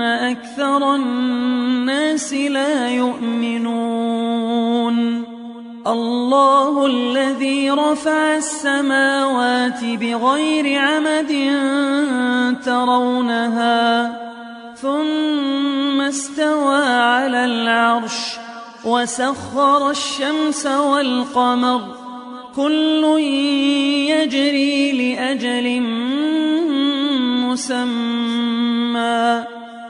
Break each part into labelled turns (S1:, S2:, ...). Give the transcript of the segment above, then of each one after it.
S1: أكثر الناس لا يؤمنون. الله الذي رفع السماوات بغير عمد ترونها ثم استوى على العرش وسخر الشمس والقمر. كل يجري لأجل مسمى.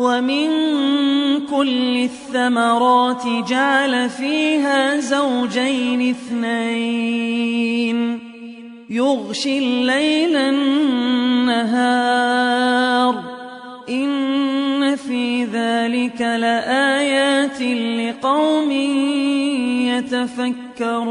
S1: ومن كل الثمرات جعل فيها زوجين اثنين. يغشي الليل النهار. إن في ذلك لآيات لقوم يتفكرون.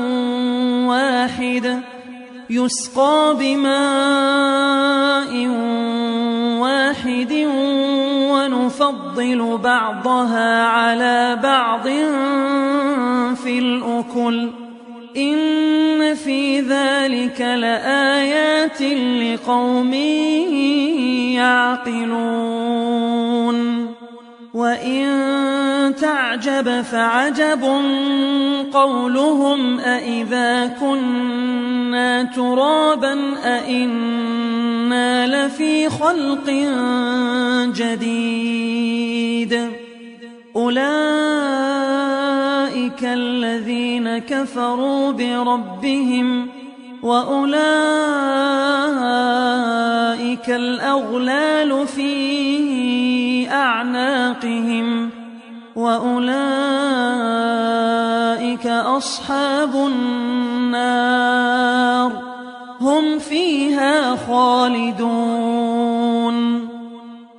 S1: واحد يسقى بماء واحد ونفضل بعضها على بعض في الأكل. إن في ذلك لآيات لقوم يعقلون. وإن تعجب فعجب قولهم أإذا كنا ترابا أإنا لفي خلق جديد أولئك الذين كفروا بربهم وأولئك الأغلال في أعناقهم وأولئك أصحاب النار هم فيها خالدون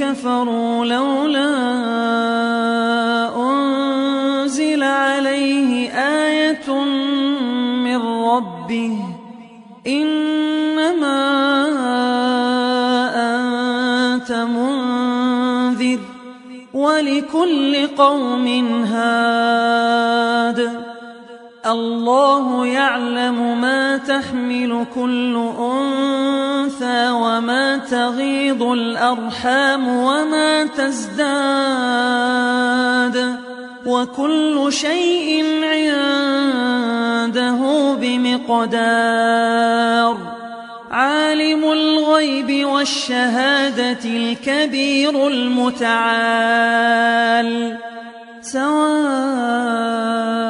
S1: كفروا لولا أنزل عليه آية من ربه إنما أنت منذر ولكل قوم هاد الله يعلم ما تحمل كل أنثى تغيض الأرحام وما تزداد وكل شيء عنده بمقدار. عالم الغيب والشهادة الكبير المتعال. سواء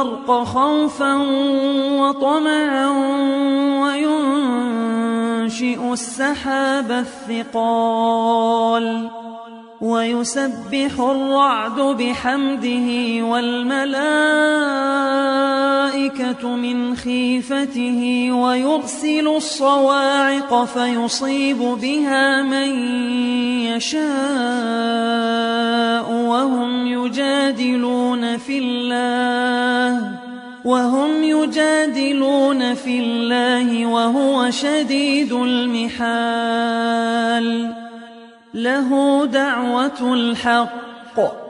S1: البرق خوفا وطمعا وينشئ السحاب الثقال ويسبح الرعد بحمده والملائكة من خيفته ويرسل الصواعق فيصيب بها من يشاء وهم يجادلون في الله وهم يجادلون في الله وهو شديد المحال له دعوة الحق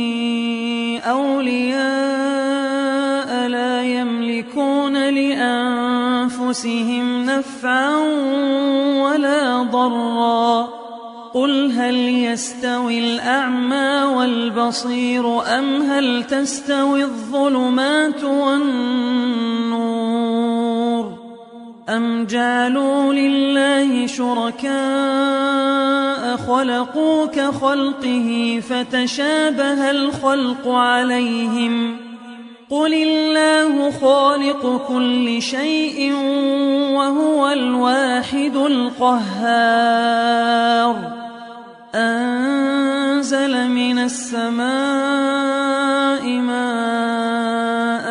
S1: أولياء لا يملكون لأنفسهم نفعا ولا ضرا. قل هل يستوي الأعمى والبصير أم هل تستوي الظلمات والنور أم جعلوا لله شركاء خلقوا كخلقه فتشابه الخلق عليهم قل الله خالق كل شيء وهو الواحد القهار أنزل من السماء ماء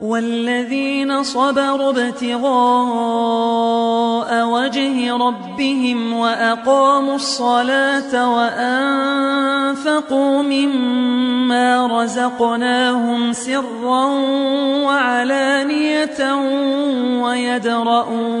S1: والذين صبروا ابتغاء وجه ربهم وأقاموا الصلاة وأنفقوا مما رزقناهم سرا وعلانية ويدرؤون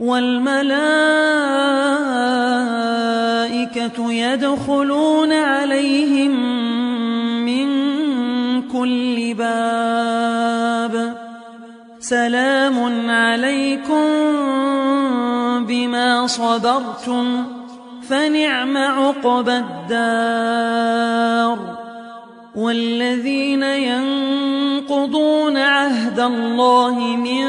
S1: والملائكة يدخلون عليهم من كل باب. سلام عليكم بما صبرتم فنعم عقبى الدار. والذين ينقضون عهد الله من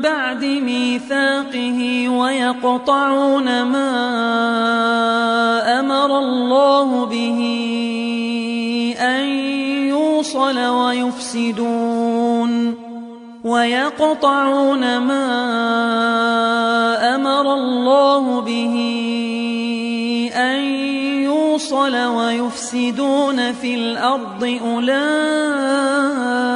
S1: بعد ميثاقه ويقطعون ما أمر الله به أن يوصل ويفسدون ويقطعون ما أمر الله به أن يوصل ويفسدون في الأرض أولئك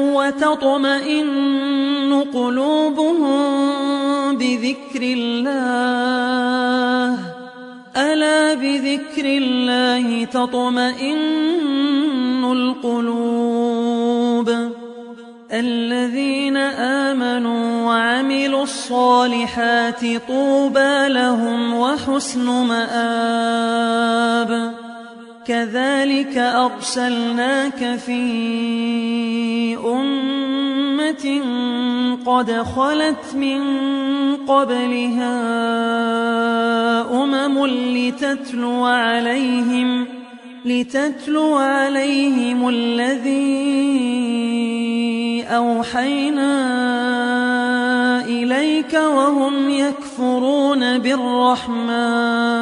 S1: وتطمئن قلوبهم بذكر الله. ألا بذكر الله تطمئن القلوب. الذين آمنوا وعملوا الصالحات طوبى لهم وحسن مآب. كذلك أرسلناك في أمة قد خلت من قبلها أمم لتتلو عليهم لتتلو عليهم الذي أوحينا إليك وهم يكفرون بالرحمن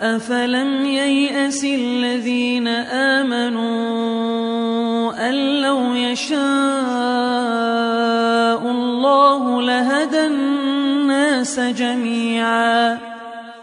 S1: أفلم ييأس الذين آمنوا أن لو يشاء الله لهدى الناس جميعا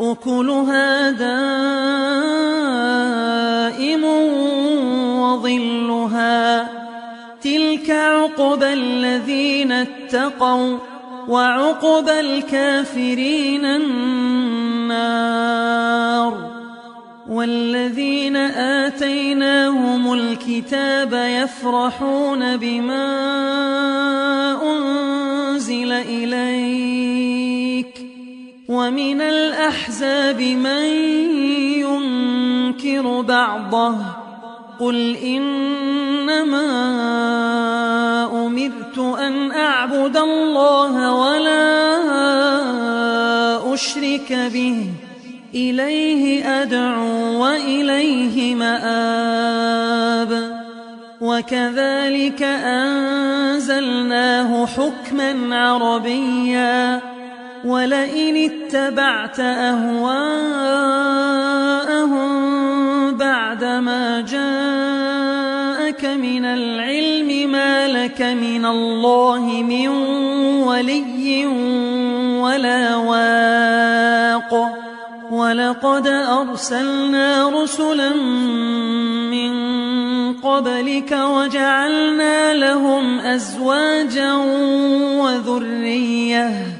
S1: أكلها دائم وظلها. تلك عقبى الذين اتقوا وعقبى الكافرين النار. والذين آتيناهم الكتاب يفرحون بما أنزل إليك. ومن الأحزاب من ينكر بعضه قل إنما أمرت أن أعبد الله ولا أشرك به إليه أدعو وإليه مآب وكذلك أنزلناه حكما عربيا ولئن اتبعت أهواءهم بعدما جاءك من العلم ما لك من الله من ولي ولا واق ولقد أرسلنا رسلا من قبلك وجعلنا لهم أزواجا وذرية